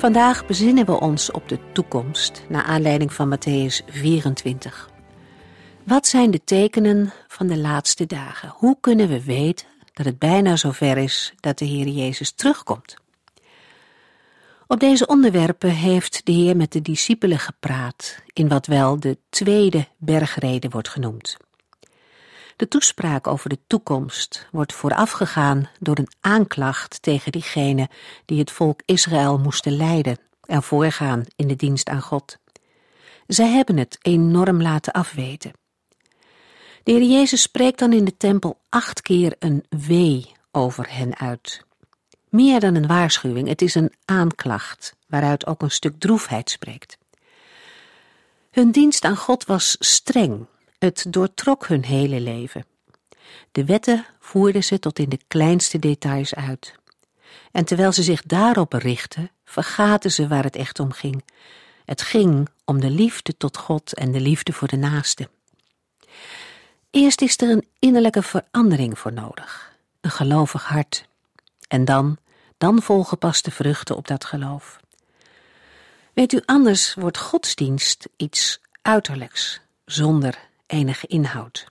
Vandaag bezinnen we ons op de toekomst naar aanleiding van Matthäus 24. Wat zijn de tekenen van de laatste dagen? Hoe kunnen we weten dat het bijna zover is dat de Heer Jezus terugkomt? Op deze onderwerpen heeft de Heer met de discipelen gepraat in wat wel de tweede bergrede wordt genoemd. De toespraak over de toekomst wordt voorafgegaan door een aanklacht tegen diegenen die het volk Israël moesten leiden en voorgaan in de dienst aan God. Zij hebben het enorm laten afweten. De Heer Jezus spreekt dan in de tempel acht keer een wee over hen uit. Meer dan een waarschuwing, het is een aanklacht, waaruit ook een stuk droefheid spreekt. Hun dienst aan God was streng het doortrok hun hele leven. De wetten voerden ze tot in de kleinste details uit. En terwijl ze zich daarop richtten, vergaten ze waar het echt om ging. Het ging om de liefde tot God en de liefde voor de naaste. Eerst is er een innerlijke verandering voor nodig, een gelovig hart. En dan, dan volgen pas de vruchten op dat geloof. Weet u, anders wordt godsdienst iets uiterlijks, zonder enige inhoud.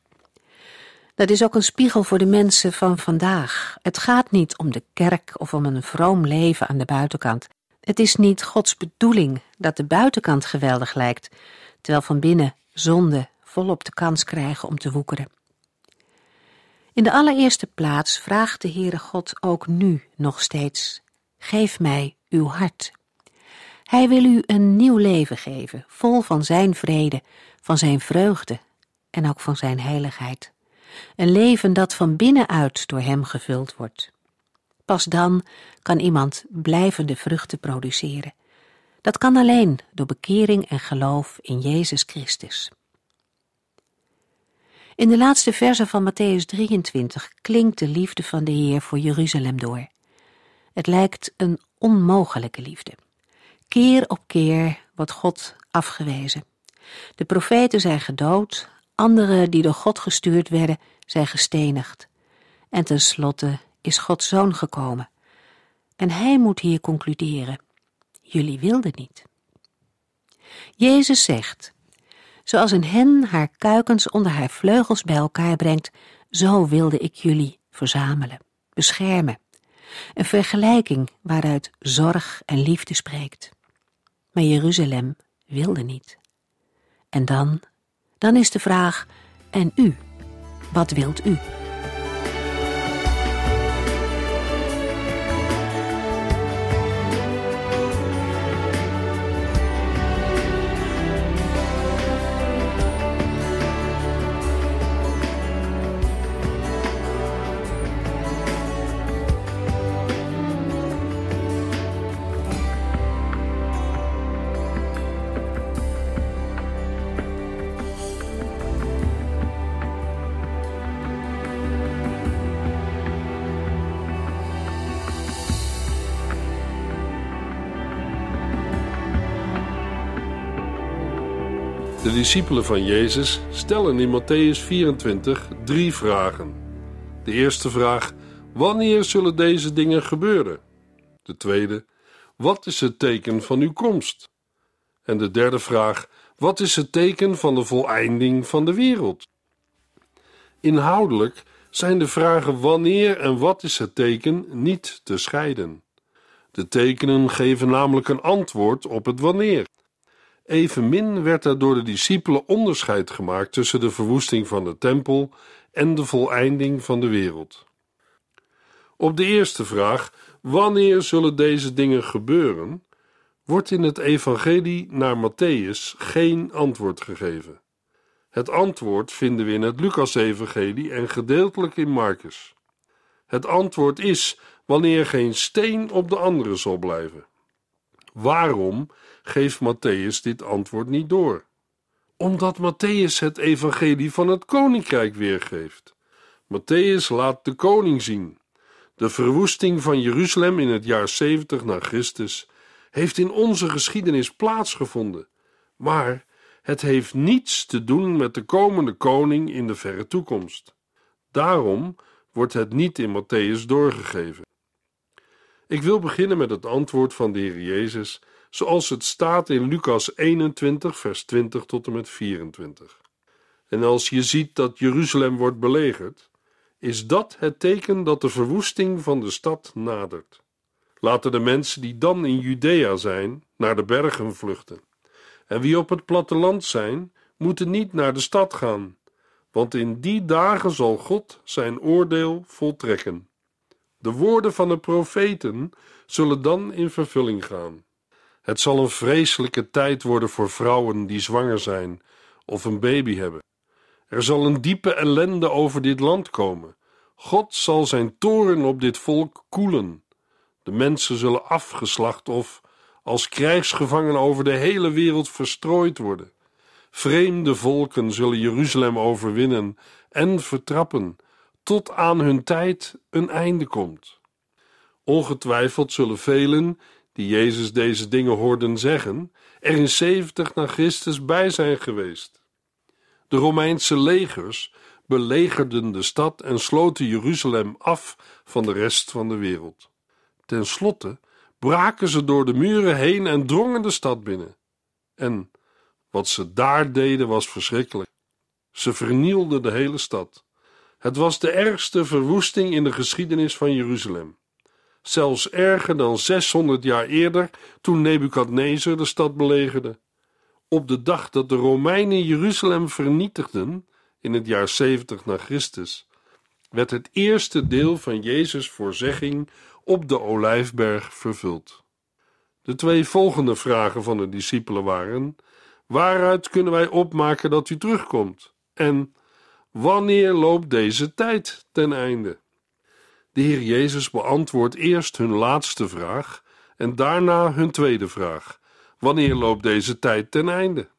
Dat is ook een spiegel voor de mensen van vandaag. Het gaat niet om de kerk of om een vroom leven aan de buitenkant. Het is niet Gods bedoeling dat de buitenkant geweldig lijkt, terwijl van binnen zonde volop de kans krijgen om te woekeren. In de allereerste plaats vraagt de Heere God ook nu nog steeds: Geef mij uw hart. Hij wil u een nieuw leven geven, vol van zijn vrede, van zijn vreugde en ook van zijn heiligheid. Een leven dat van binnenuit door hem gevuld wordt. Pas dan kan iemand blijvende vruchten produceren. Dat kan alleen door bekering en geloof in Jezus Christus. In de laatste verse van Matthäus 23 klinkt de liefde van de Heer voor Jeruzalem door. Het lijkt een onmogelijke liefde. Keer op keer wordt God afgewezen. De profeten zijn gedood, Anderen die door God gestuurd werden, zijn gestenigd. En tenslotte is Gods zoon gekomen. En hij moet hier concluderen: Jullie wilden niet. Jezus zegt: Zoals een hen haar kuikens onder haar vleugels bij elkaar brengt, zo wilde ik jullie verzamelen, beschermen. Een vergelijking waaruit zorg en liefde spreekt. Maar Jeruzalem wilde niet. En dan dan is de vraag: en u? Wat wilt u? Discipelen van Jezus stellen in Matthäus 24 drie vragen. De eerste vraag: Wanneer zullen deze dingen gebeuren? De tweede: Wat is het teken van uw komst? En de derde vraag: Wat is het teken van de voleinding van de wereld? Inhoudelijk zijn de vragen wanneer en wat is het teken niet te scheiden. De tekenen geven namelijk een antwoord op het wanneer. Evenmin werd er door de discipelen onderscheid gemaakt tussen de verwoesting van de tempel en de voleinding van de wereld. Op de eerste vraag: wanneer zullen deze dingen gebeuren? wordt in het evangelie naar Matthäus geen antwoord gegeven. Het antwoord vinden we in het Lucas-evangelie en gedeeltelijk in Marcus. Het antwoord is wanneer geen steen op de andere zal blijven. Waarom geeft Matthäus dit antwoord niet door? Omdat Matthäus het evangelie van het koninkrijk weergeeft. Matthäus laat de koning zien. De verwoesting van Jeruzalem in het jaar 70 na Christus heeft in onze geschiedenis plaatsgevonden, maar het heeft niets te doen met de komende koning in de verre toekomst. Daarom wordt het niet in Matthäus doorgegeven. Ik wil beginnen met het antwoord van de Heer Jezus, zoals het staat in Lucas 21, vers 20 tot en met 24. En als je ziet dat Jeruzalem wordt belegerd, is dat het teken dat de verwoesting van de stad nadert. Laten de mensen die dan in Judea zijn, naar de bergen vluchten. En wie op het platteland zijn, moeten niet naar de stad gaan, want in die dagen zal God zijn oordeel voltrekken. De woorden van de profeten zullen dan in vervulling gaan. Het zal een vreselijke tijd worden voor vrouwen die zwanger zijn of een baby hebben. Er zal een diepe ellende over dit land komen. God zal zijn toren op dit volk koelen. De mensen zullen afgeslacht of als krijgsgevangenen over de hele wereld verstrooid worden. Vreemde volken zullen Jeruzalem overwinnen en vertrappen, tot aan hun tijd een einde komt. Ongetwijfeld zullen velen, die Jezus deze dingen hoorden zeggen, er in 70 na Christus bij zijn geweest. De Romeinse legers belegerden de stad en sloten Jeruzalem af van de rest van de wereld. Ten slotte braken ze door de muren heen en drongen de stad binnen. En wat ze daar deden was verschrikkelijk. Ze vernielden de hele stad. Het was de ergste verwoesting in de geschiedenis van Jeruzalem. Zelfs erger dan 600 jaar eerder, toen Nebukadnezar de stad belegerde. Op de dag dat de Romeinen Jeruzalem vernietigden, in het jaar 70 na Christus, werd het eerste deel van Jezus' voorzegging op de Olijfberg vervuld. De twee volgende vragen van de discipelen waren: Waaruit kunnen wij opmaken dat u terugkomt? En wanneer loopt deze tijd ten einde? De Heer Jezus beantwoordt eerst hun laatste vraag en daarna hun tweede vraag: Wanneer loopt deze tijd ten einde?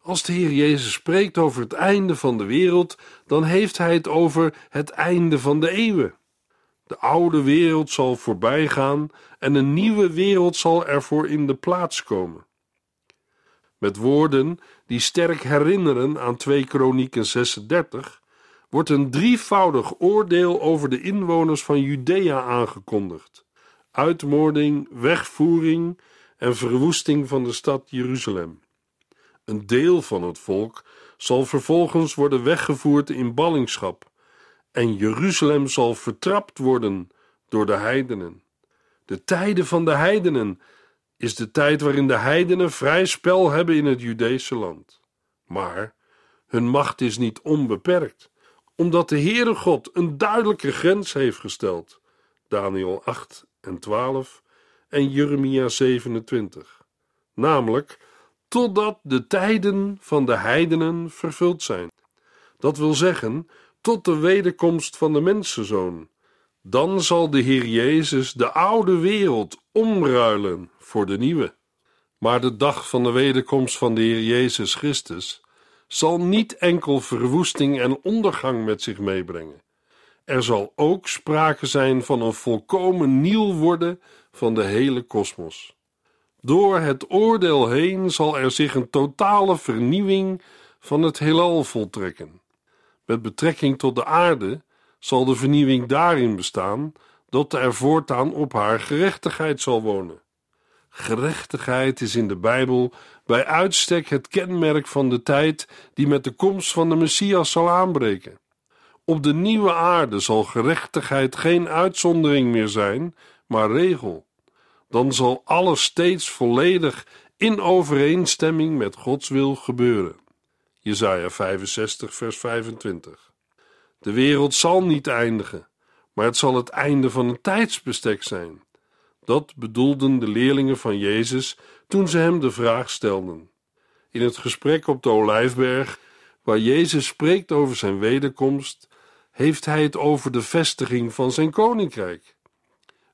Als de Heer Jezus spreekt over het einde van de wereld, dan heeft hij het over het einde van de eeuwen. De oude wereld zal voorbij gaan en een nieuwe wereld zal ervoor in de plaats komen. Met woorden die sterk herinneren aan 2 Kronieken 36 wordt een drievoudig oordeel over de inwoners van Judea aangekondigd: uitmoording, wegvoering en verwoesting van de stad Jeruzalem. Een deel van het volk zal vervolgens worden weggevoerd in ballingschap en Jeruzalem zal vertrapt worden door de heidenen. De tijden van de heidenen is de tijd waarin de heidenen vrij spel hebben in het Judese land. Maar hun macht is niet onbeperkt, omdat de Heere God een duidelijke grens heeft gesteld. Daniel 8 en 12 en Jeremia 27. Namelijk totdat de tijden van de heidenen vervuld zijn. Dat wil zeggen, tot de wederkomst van de mensenzoon. Dan zal de Heer Jezus de oude wereld omruilen voor de nieuwe. Maar de dag van de wederkomst van de Heer Jezus Christus zal niet enkel verwoesting en ondergang met zich meebrengen. Er zal ook sprake zijn van een volkomen nieuw worden van de hele kosmos. Door het oordeel heen zal er zich een totale vernieuwing van het heelal voltrekken. Met betrekking tot de aarde zal de vernieuwing daarin bestaan dat er voortaan op haar gerechtigheid zal wonen. Gerechtigheid is in de Bijbel bij uitstek het kenmerk van de tijd die met de komst van de Messias zal aanbreken. Op de nieuwe aarde zal gerechtigheid geen uitzondering meer zijn, maar regel. Dan zal alles steeds volledig in overeenstemming met Gods wil gebeuren. Jesaja 65, vers 25. De wereld zal niet eindigen, maar het zal het einde van een tijdsbestek zijn. Dat bedoelden de leerlingen van Jezus toen ze hem de vraag stelden. In het gesprek op de Olijfberg, waar Jezus spreekt over zijn wederkomst, heeft hij het over de vestiging van zijn koninkrijk.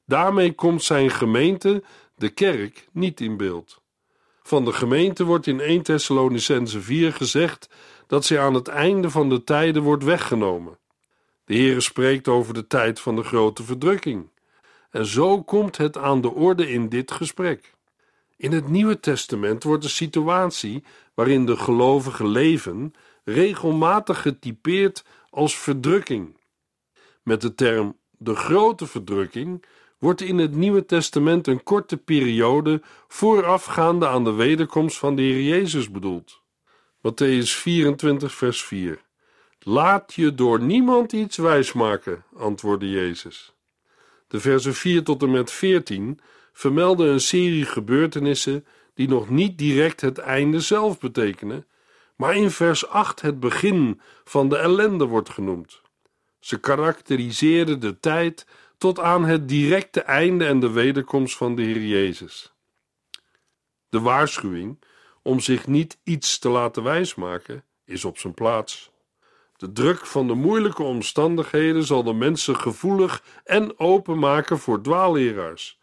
Daarmee komt zijn gemeente de kerk niet in beeld. Van de gemeente wordt in 1 Thessalonicense 4 gezegd dat zij aan het einde van de tijden wordt weggenomen. De Heere spreekt over de tijd van de grote verdrukking. En zo komt het aan de orde in dit gesprek. In het Nieuwe Testament wordt de situatie waarin de gelovigen leven regelmatig getypeerd als verdrukking. Met de term de grote verdrukking wordt in het Nieuwe Testament een korte periode voorafgaande aan de wederkomst van de Heer Jezus bedoeld. Matthäus 24, vers 4. Laat je door niemand iets wijsmaken, antwoordde Jezus. De versen 4 tot en met 14 vermelden een serie gebeurtenissen die nog niet direct het einde zelf betekenen, maar in vers 8 het begin van de ellende wordt genoemd. Ze karakteriseerden de tijd tot aan het directe einde en de wederkomst van de Heer Jezus. De waarschuwing om zich niet iets te laten wijsmaken is op zijn plaats. De druk van de moeilijke omstandigheden zal de mensen gevoelig en open maken voor dwaalleraars,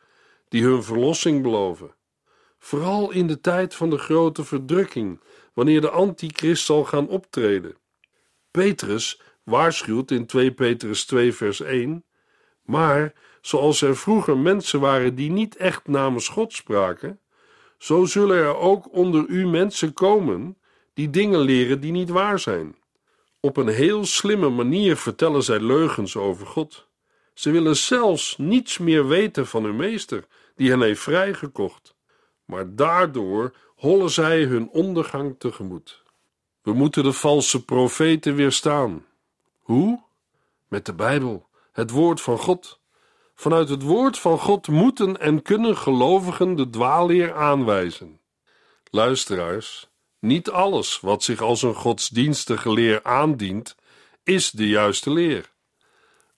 die hun verlossing beloven. Vooral in de tijd van de grote verdrukking, wanneer de antichrist zal gaan optreden. Petrus waarschuwt in 2 Petrus 2 vers 1 maar zoals er vroeger mensen waren die niet echt namens God spraken, zo zullen er ook onder u mensen komen die dingen leren die niet waar zijn. Op een heel slimme manier vertellen zij leugens over God. Ze willen zelfs niets meer weten van hun meester, die hen heeft vrijgekocht. Maar daardoor hollen zij hun ondergang tegemoet. We moeten de valse profeten weerstaan. Hoe? Met de Bijbel het woord van God. Vanuit het woord van God moeten en kunnen gelovigen de dwaalleer aanwijzen. Luisteraars, niet alles wat zich als een godsdienstige leer aandient, is de juiste leer.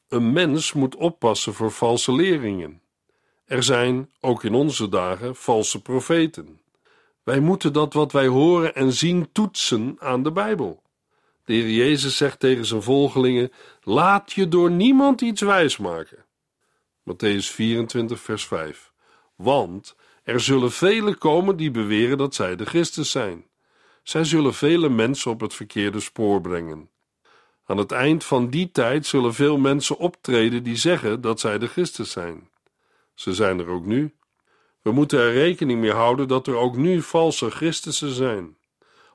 Een mens moet oppassen voor valse leringen. Er zijn, ook in onze dagen, valse profeten. Wij moeten dat wat wij horen en zien toetsen aan de Bijbel. De Heer Jezus zegt tegen zijn volgelingen: Laat je door niemand iets wijsmaken. Matthäus 24, vers 5. Want er zullen velen komen die beweren dat zij de Christus zijn. Zij zullen vele mensen op het verkeerde spoor brengen. Aan het eind van die tijd zullen veel mensen optreden die zeggen dat zij de Christus zijn. Ze zijn er ook nu. We moeten er rekening mee houden dat er ook nu valse Christussen zijn.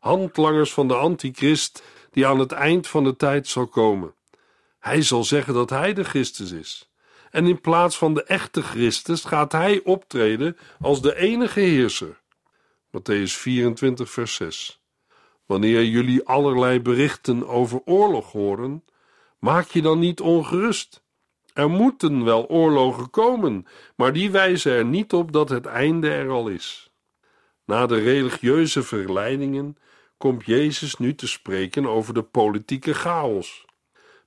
Handlangers van de antichrist die aan het eind van de tijd zal komen. Hij zal zeggen dat hij de Christus is. En in plaats van de echte Christus gaat hij optreden als de enige heerser. Matthäus 24, vers 6. Wanneer jullie allerlei berichten over oorlog horen, maak je dan niet ongerust. Er moeten wel oorlogen komen, maar die wijzen er niet op dat het einde er al is. Na de religieuze verleidingen komt Jezus nu te spreken over de politieke chaos.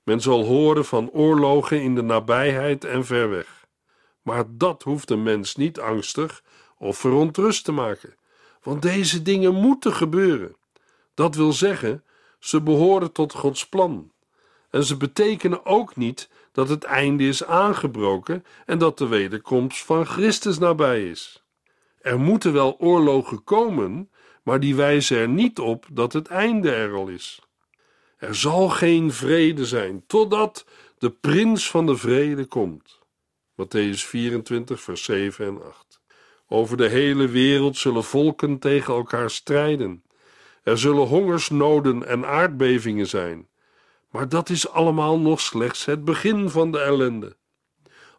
Men zal horen van oorlogen in de nabijheid en ver weg. Maar dat hoeft een mens niet angstig of verontrust te maken, want deze dingen moeten gebeuren. Dat wil zeggen, ze behoren tot Gods plan. En ze betekenen ook niet dat het einde is aangebroken en dat de wederkomst van Christus nabij is. Er moeten wel oorlogen komen, maar die wijzen er niet op dat het einde er al is. Er zal geen vrede zijn totdat de prins van de vrede komt. Matthäus 24, vers 7 en 8. Over de hele wereld zullen volken tegen elkaar strijden. Er zullen hongersnoden en aardbevingen zijn. Maar dat is allemaal nog slechts het begin van de ellende.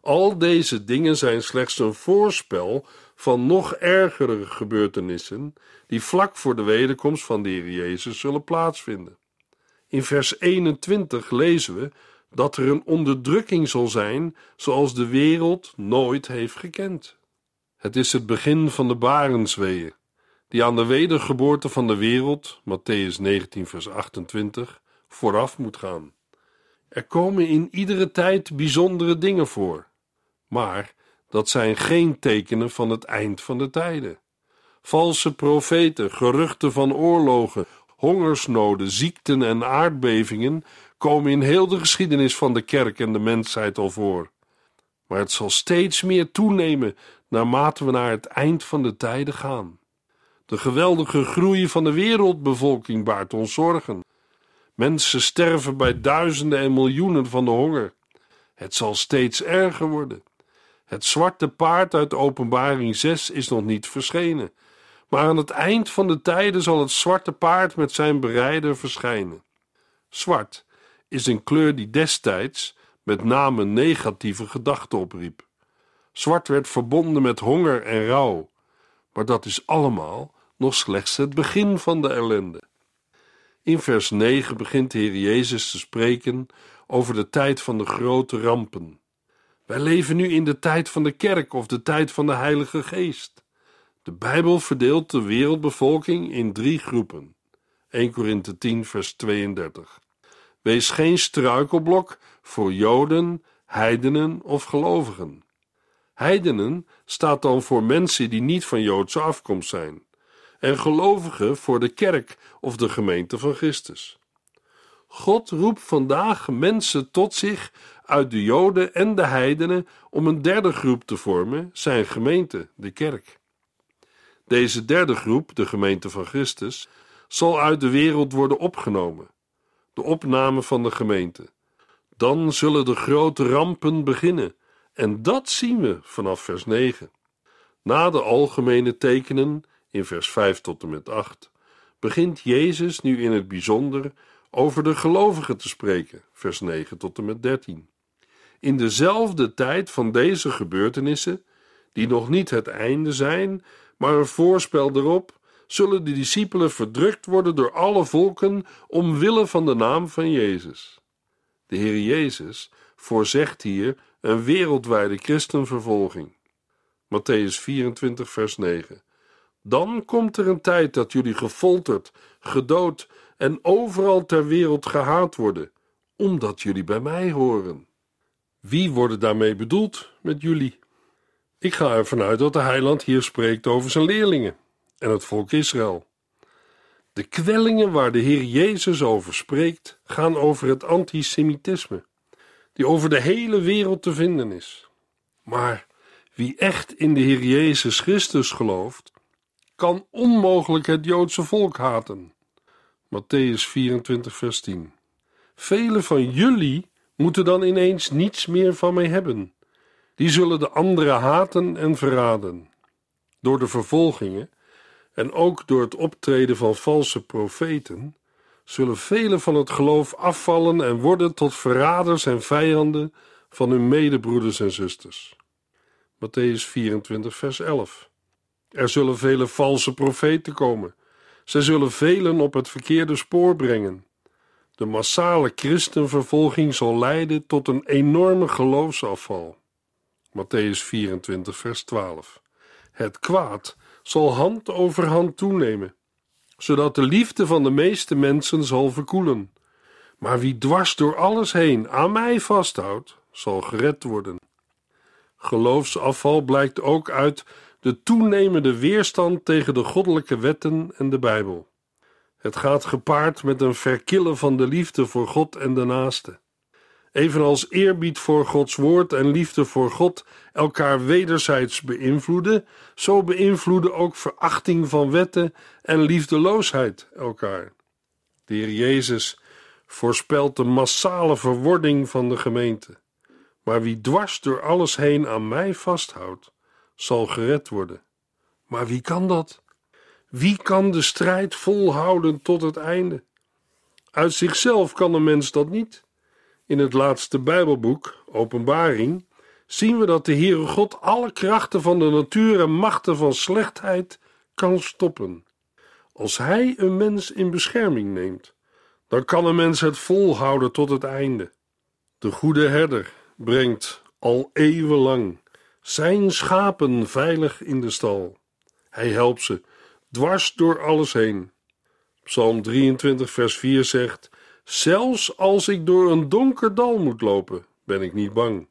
Al deze dingen zijn slechts een voorspel van nog ergere gebeurtenissen die vlak voor de wederkomst van de Heer Jezus zullen plaatsvinden. In vers 21 lezen we dat er een onderdrukking zal zijn zoals de wereld nooit heeft gekend. Het is het begin van de barensweeën, die aan de wedergeboorte van de wereld, Matthäus 19 vers 28, vooraf moet gaan. Er komen in iedere tijd bijzondere dingen voor, maar dat zijn geen tekenen van het eind van de tijden. Valse profeten, geruchten van oorlogen, hongersnoden, ziekten en aardbevingen komen in heel de geschiedenis van de kerk en de mensheid al voor. Maar het zal steeds meer toenemen naarmate we naar het eind van de tijden gaan. De geweldige groei van de wereldbevolking baart ons zorgen. Mensen sterven bij duizenden en miljoenen van de honger. Het zal steeds erger worden. Het zwarte paard uit Openbaring 6 is nog niet verschenen, maar aan het eind van de tijden zal het zwarte paard met zijn berijder verschijnen. Zwart is een kleur die destijds met name negatieve gedachten opriep. Zwart werd verbonden met honger en rouw, maar dat is allemaal nog slechts het begin van de ellende. In vers 9 begint de Heer Jezus te spreken over de tijd van de grote rampen. Wij leven nu in de tijd van de kerk of de tijd van de Heilige Geest. De Bijbel verdeelt de wereldbevolking in drie groepen. 1 Korinthe 10, vers 32. Wees geen struikelblok voor Joden, heidenen of gelovigen. Heidenen staat dan voor mensen die niet van Joodse afkomst zijn, en gelovigen voor de kerk of de gemeente van Christus. God roept vandaag mensen tot zich uit de Joden en de heidenen om een derde groep te vormen, zijn gemeente, de kerk. Deze derde groep, de gemeente van Christus, zal uit de wereld worden opgenomen. De opname van de gemeente. Dan zullen de grote rampen beginnen, en dat zien we vanaf vers 9. Na de algemene tekenen, in vers 5 tot en met 8, begint Jezus nu in het bijzonder over de gelovigen te spreken, vers 9 tot en met 13. In dezelfde tijd van deze gebeurtenissen, die nog niet het einde zijn, maar een voorspel erop, zullen de discipelen verdrukt worden door alle volken omwille van de naam van Jezus. De Heer Jezus voorzegt hier een wereldwijde christenvervolging. Matthäus 24, vers 9. Dan komt er een tijd dat jullie gefolterd, gedood en overal ter wereld gehaat worden, omdat jullie bij mij horen. Wie worden daarmee bedoeld met jullie? Ik ga ervan uit dat de heiland hier spreekt over zijn leerlingen en het volk Israël. De kwellingen waar de Heer Jezus over spreekt, gaan over het antisemitisme, die over de hele wereld te vinden is. Maar wie echt in de Heer Jezus Christus gelooft, kan onmogelijk het Joodse volk haten. Matthäus 24, vers 10. Velen van jullie moeten dan ineens niets meer van mij hebben. Die zullen de anderen haten en verraden. Door de vervolgingen en ook door het optreden van valse profeten zullen velen van het geloof afvallen en worden tot verraders en vijanden van hun medebroeders en zusters. Matthäus 24, vers 11. Er zullen vele valse profeten komen. Zij zullen velen op het verkeerde spoor brengen. De massale christenvervolging zal leiden tot een enorme geloofsafval. Matthäus 24, vers 12. Het kwaad zal hand over hand toenemen, zodat de liefde van de meeste mensen zal verkoelen. Maar wie dwars door alles heen aan mij vasthoudt, zal gered worden. Geloofsafval blijkt ook uit de toenemende weerstand tegen de goddelijke wetten en de Bijbel. Het gaat gepaard met een verkillen van de liefde voor God en de naaste. Evenals eerbied voor Gods woord en liefde voor God elkaar wederzijds beïnvloeden, zo beïnvloeden ook verachting van wetten en liefdeloosheid elkaar. De Heer Jezus voorspelt de massale verwording van de gemeente. Maar wie dwars door alles heen aan mij vasthoudt, zal gered worden. Maar wie kan dat? Wie kan de strijd volhouden tot het einde? Uit zichzelf kan een mens dat niet. In het laatste Bijbelboek, Openbaring, zien we dat de Heere God alle krachten van de natuur en machten van slechtheid kan stoppen. Als Hij een mens in bescherming neemt, dan kan een mens het volhouden tot het einde. De goede herder brengt al eeuwenlang zijn schapen veilig in de stal. Hij helpt ze dwars door alles heen. Psalm 23, vers 4 zegt: Zelfs als ik door een donker dal moet lopen, ben ik niet bang.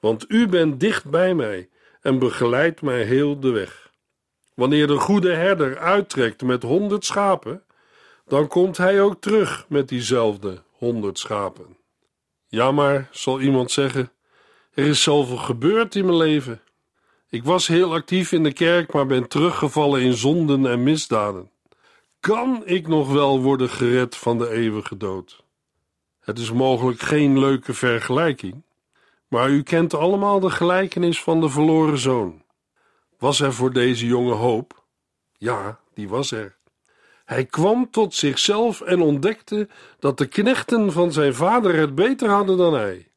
Want u bent dicht bij mij en begeleidt mij heel de weg. Wanneer de goede herder uittrekt met honderd schapen, dan komt hij ook terug met diezelfde honderd schapen. Ja, maar, zal iemand zeggen, er is zoveel gebeurd in mijn leven. Ik was heel actief in de kerk, maar ben teruggevallen in zonden en misdaden. Kan ik nog wel worden gered van de eeuwige dood? Het is mogelijk geen leuke vergelijking, maar u kent allemaal de gelijkenis van de verloren zoon. Was er voor deze jonge hoop? Ja, die was er. Hij kwam tot zichzelf en ontdekte dat de knechten van zijn vader het beter hadden dan hij.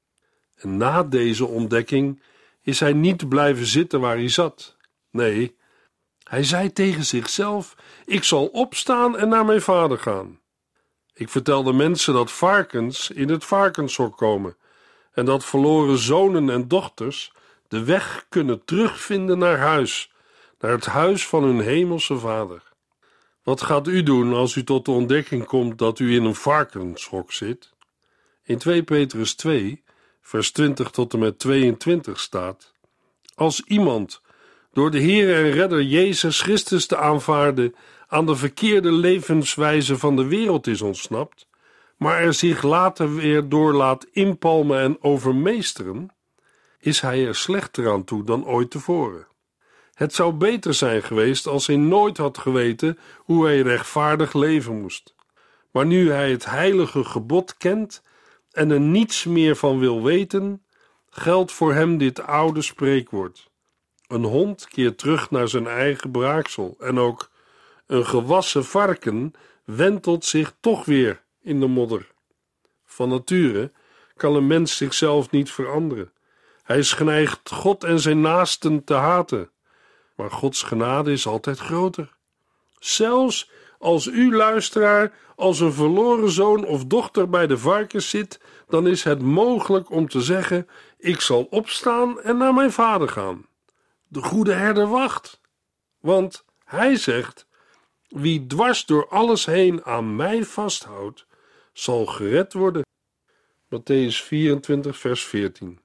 En na deze ontdekking is hij niet blijven zitten waar hij zat. Nee, hij zei tegen zichzelf: Ik zal opstaan en naar mijn vader gaan. Ik vertelde mensen dat varkens in het varkenshok komen en dat verloren zonen en dochters de weg kunnen terugvinden naar huis, naar het huis van hun hemelse vader. Wat gaat u doen als u tot de ontdekking komt dat u in een varkenshok zit? In 2 Petrus 2, vers 20 tot en met 22 staat: Als iemand door de Heer en Redder Jezus Christus te aanvaarden aan de verkeerde levenswijze van de wereld is ontsnapt, maar er zich later weer door laat inpalmen en overmeesteren, is hij er slechter aan toe dan ooit tevoren. Het zou beter zijn geweest als hij nooit had geweten hoe hij rechtvaardig leven moest. Maar nu hij het heilige gebod kent en er niets meer van wil weten, geldt voor hem dit oude spreekwoord. Een hond keert terug naar zijn eigen braaksel en ook een gewassen varken wentelt zich toch weer in de modder. Van nature kan een mens zichzelf niet veranderen. Hij is geneigd God en zijn naasten te haten. Maar Gods genade is altijd groter. Zelfs als u, luisteraar, als een verloren zoon of dochter bij de varkens zit, dan is het mogelijk om te zeggen: Ik zal opstaan en naar mijn vader gaan. De goede herder wacht. Want hij zegt: Wie dwars door alles heen aan mij vasthoudt, zal gered worden. Matthäus 24, vers 14.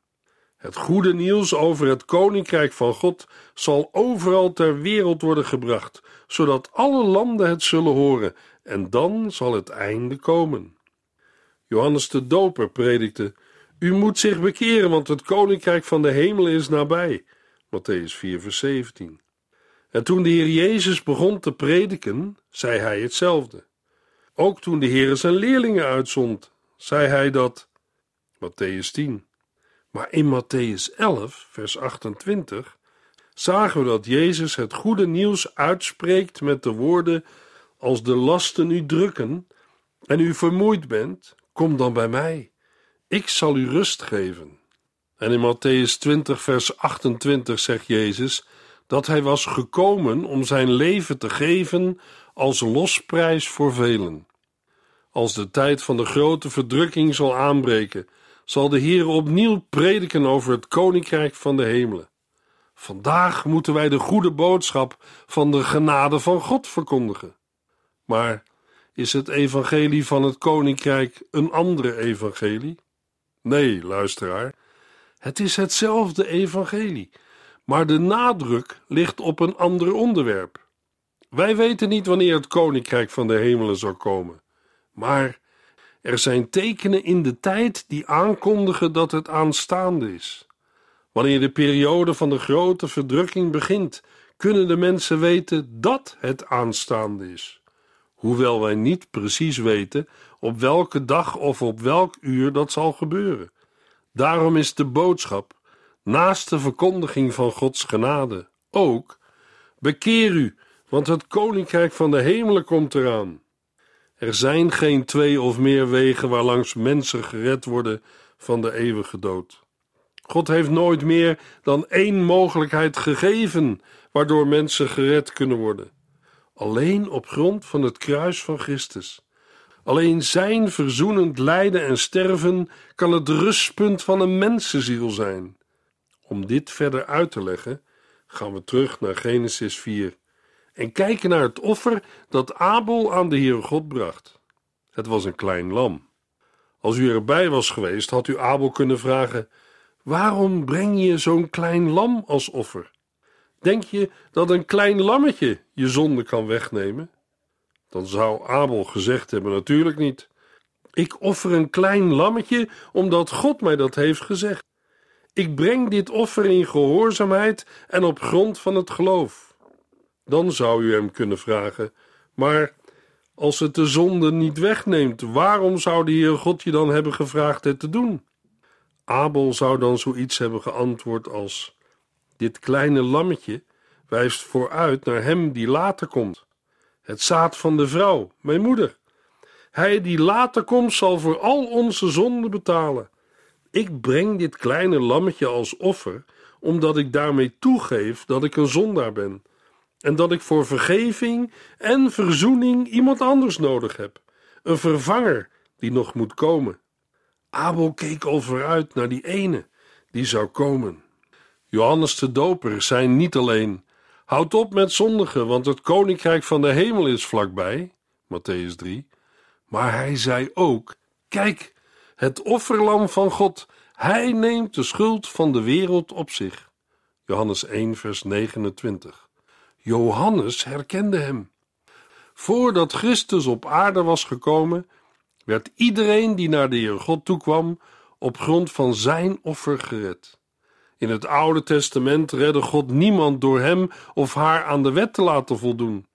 Het goede nieuws over het koninkrijk van God zal overal ter wereld worden gebracht, zodat alle landen het zullen horen, en dan zal het einde komen. Johannes de Doper predikte: U moet zich bekeren, want het koninkrijk van de hemel is nabij. Matthäus 4, vers 17. En toen de Heer Jezus begon te prediken, zei hij hetzelfde. Ook toen de Heer zijn leerlingen uitzond, zei hij dat. Matthäus 10. Maar in Matthäus 11, vers 28, zagen we dat Jezus het goede nieuws uitspreekt met de woorden: Als de lasten u drukken en u vermoeid bent, kom dan bij mij. Ik zal u rust geven. En in Matthäus 20, vers 28 zegt Jezus dat hij was gekomen om zijn leven te geven als losprijs voor velen. Als de tijd van de grote verdrukking zal aanbreken, zal de Heer opnieuw prediken over het koninkrijk van de hemelen. Vandaag moeten wij de goede boodschap van de genade van God verkondigen. Maar is het evangelie van het koninkrijk een andere evangelie? Nee, luisteraar, het is hetzelfde evangelie, maar de nadruk ligt op een ander onderwerp. Wij weten niet wanneer het koninkrijk van de hemelen zal komen, maar er zijn tekenen in de tijd die aankondigen dat het aanstaande is. Wanneer de periode van de grote verdrukking begint, kunnen de mensen weten dat het aanstaande is. Hoewel wij niet precies weten op welke dag of op welk uur dat zal gebeuren. Daarom is de boodschap, naast de verkondiging van Gods genade, ook: bekeer u, want het koninkrijk van de hemelen komt eraan. Er zijn geen twee of meer wegen waarlangs mensen gered worden van de eeuwige dood. God heeft nooit meer dan één mogelijkheid gegeven waardoor mensen gered kunnen worden. Alleen op grond van het kruis van Christus. Alleen zijn verzoenend lijden en sterven kan het rustpunt van een mensenziel zijn. Om dit verder uit te leggen, gaan we terug naar Genesis 4 en kijken naar het offer dat Abel aan de Heere God bracht. Het was een klein lam. Als u erbij was geweest, had u Abel kunnen vragen: Waarom breng je zo'n klein lam als offer? Denk je dat een klein lammetje je zonde kan wegnemen? Dan zou Abel gezegd hebben: Natuurlijk niet. Ik offer een klein lammetje omdat God mij dat heeft gezegd. Ik breng dit offer in gehoorzaamheid en op grond van het geloof. Dan zou u hem kunnen vragen: Maar als het de zonde niet wegneemt, waarom zou de Heer God je dan hebben gevraagd het te doen? Abel zou dan zoiets hebben geantwoord als: Dit kleine lammetje wijst vooruit naar hem die later komt. Het zaad van de vrouw, mijn moeder. Hij die later komt, zal voor al onze zonden betalen. Ik breng dit kleine lammetje als offer, omdat ik daarmee toegeef dat ik een zondaar ben en dat ik voor vergeving en verzoening iemand anders nodig heb, een vervanger die nog moet komen. Abel keek al vooruit naar die ene die zou komen. Johannes de Doper zei niet alleen: Houd op met zondigen, want het koninkrijk van de hemel is vlakbij. Matthäus 3. Maar hij zei ook: Kijk, het offerlam van God, hij neemt de schuld van de wereld op zich. Johannes 1, vers 29. Johannes herkende hem. Voordat Christus op aarde was gekomen, werd iedereen die naar de Heer God toekwam, op grond van zijn offer gered. In het Oude Testament redde God niemand door hem of haar aan de wet te laten voldoen.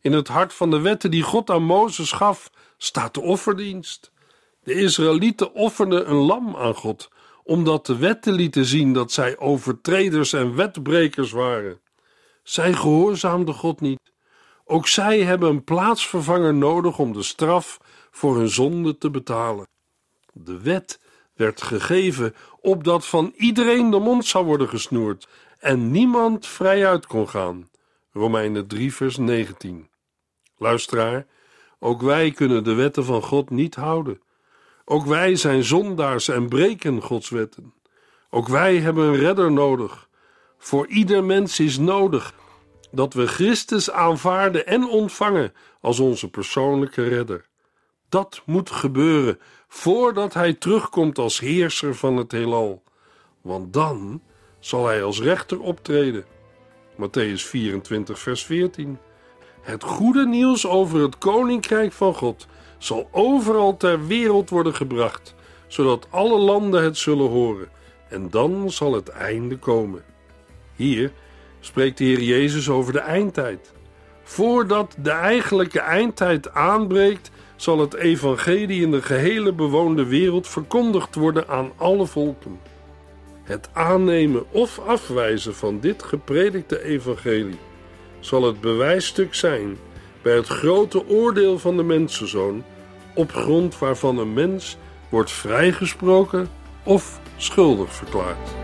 In het hart van de wetten die God aan Mozes gaf, staat de offerdienst. De Israëlieten offerden een lam aan God, omdat de wetten lieten zien dat zij overtreders en wetbrekers waren. Zij gehoorzaamden God niet. Ook zij hebben een plaatsvervanger nodig om de straf voor hun zonde te betalen. De wet werd gegeven opdat van iedereen de mond zou worden gesnoerd en niemand vrijuit kon gaan. Romeinen 3, vers 19. Luisteraar, ook wij kunnen de wetten van God niet houden. Ook wij zijn zondaars en breken Gods wetten. Ook wij hebben een redder nodig. Voor ieder mens is nodig dat we Christus aanvaarden en ontvangen als onze persoonlijke redder. Dat moet gebeuren voordat hij terugkomt als heerser van het heelal, want dan zal hij als rechter optreden. Matthäus 24, vers 14. Het goede nieuws over het koninkrijk van God zal overal ter wereld worden gebracht, zodat alle landen het zullen horen, en dan zal het einde komen. Hier spreekt de Heer Jezus over de eindtijd. Voordat de eigenlijke eindtijd aanbreekt, zal het evangelie in de gehele bewoonde wereld verkondigd worden aan alle volken. Het aannemen of afwijzen van dit gepredikte evangelie zal het bewijsstuk zijn bij het grote oordeel van de mensenzoon, op grond waarvan een mens wordt vrijgesproken of schuldig verklaard.